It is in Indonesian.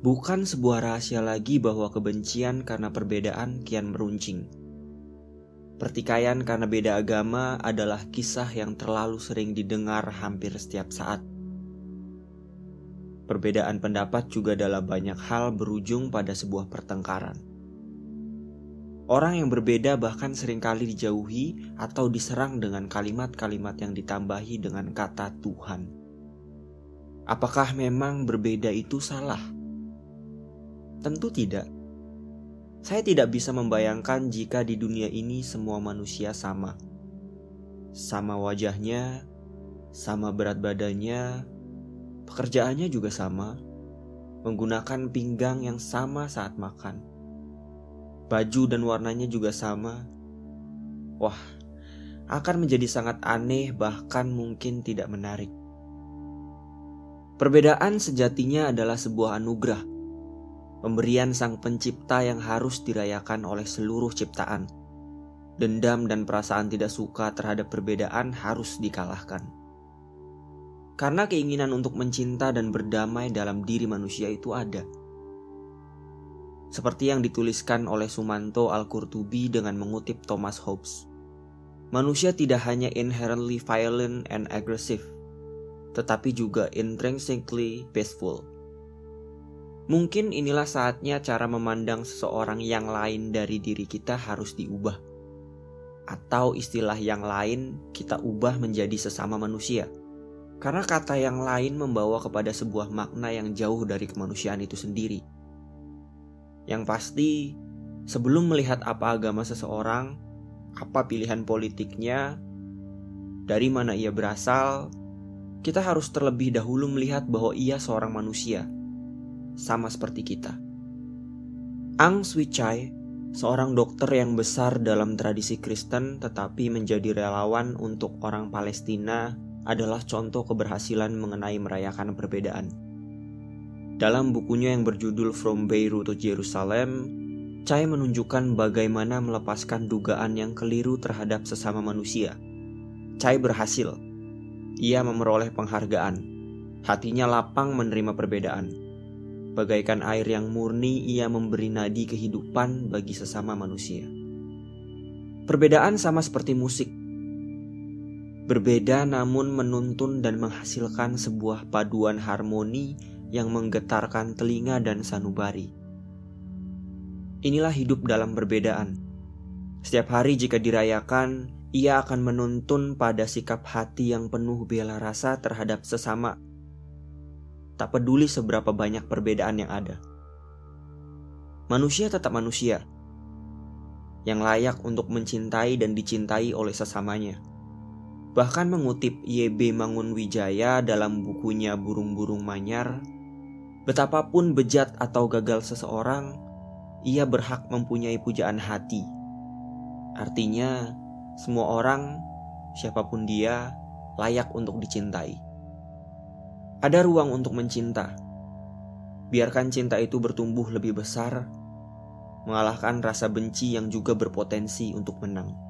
Bukan sebuah rahasia lagi bahwa kebencian karena perbedaan kian meruncing. Pertikaian karena beda agama adalah kisah yang terlalu sering didengar hampir setiap saat. Perbedaan pendapat juga dalam banyak hal berujung pada sebuah pertengkaran. Orang yang berbeda bahkan sering kali dijauhi atau diserang dengan kalimat-kalimat yang ditambahi dengan kata Tuhan. Apakah memang berbeda itu salah? Tentu tidak. Saya tidak bisa membayangkan jika di dunia ini semua manusia sama. Sama wajahnya, sama berat badannya, pekerjaannya juga sama, menggunakan pinggang yang sama saat makan. Baju dan warnanya juga sama. Wah, akan menjadi sangat aneh, bahkan mungkin tidak menarik. Perbedaan sejatinya adalah sebuah anugerah pemberian Sang Pencipta yang harus dirayakan oleh seluruh ciptaan. Dendam dan perasaan tidak suka terhadap perbedaan harus dikalahkan. Karena keinginan untuk mencinta dan berdamai dalam diri manusia itu ada. Seperti yang dituliskan oleh Sumanto Al-Qurtubi dengan mengutip Thomas Hobbes. Manusia tidak hanya inherently violent and aggressive, tetapi juga intrinsically peaceful. Mungkin inilah saatnya cara memandang seseorang yang lain dari diri kita harus diubah. Atau istilah yang lain kita ubah menjadi sesama manusia. Karena kata yang lain membawa kepada sebuah makna yang jauh dari kemanusiaan itu sendiri. Yang pasti, sebelum melihat apa agama seseorang, apa pilihan politiknya, dari mana ia berasal, kita harus terlebih dahulu melihat bahwa ia seorang manusia sama seperti kita. Ang Swi Chai, seorang dokter yang besar dalam tradisi Kristen tetapi menjadi relawan untuk orang Palestina adalah contoh keberhasilan mengenai merayakan perbedaan. Dalam bukunya yang berjudul From Beirut to Jerusalem, Chai menunjukkan bagaimana melepaskan dugaan yang keliru terhadap sesama manusia. Chai berhasil. Ia memperoleh penghargaan. Hatinya lapang menerima perbedaan. Bagaikan air yang murni, ia memberi nadi kehidupan bagi sesama manusia. Perbedaan sama seperti musik. Berbeda namun menuntun dan menghasilkan sebuah paduan harmoni yang menggetarkan telinga dan sanubari. Inilah hidup dalam perbedaan. Setiap hari jika dirayakan, ia akan menuntun pada sikap hati yang penuh bela rasa terhadap sesama tak peduli seberapa banyak perbedaan yang ada. Manusia tetap manusia, yang layak untuk mencintai dan dicintai oleh sesamanya. Bahkan mengutip YB Mangunwijaya dalam bukunya Burung-Burung Manyar, betapapun bejat atau gagal seseorang, ia berhak mempunyai pujaan hati. Artinya, semua orang, siapa pun dia, layak untuk dicintai. Ada ruang untuk mencinta. Biarkan cinta itu bertumbuh lebih besar, mengalahkan rasa benci yang juga berpotensi untuk menang.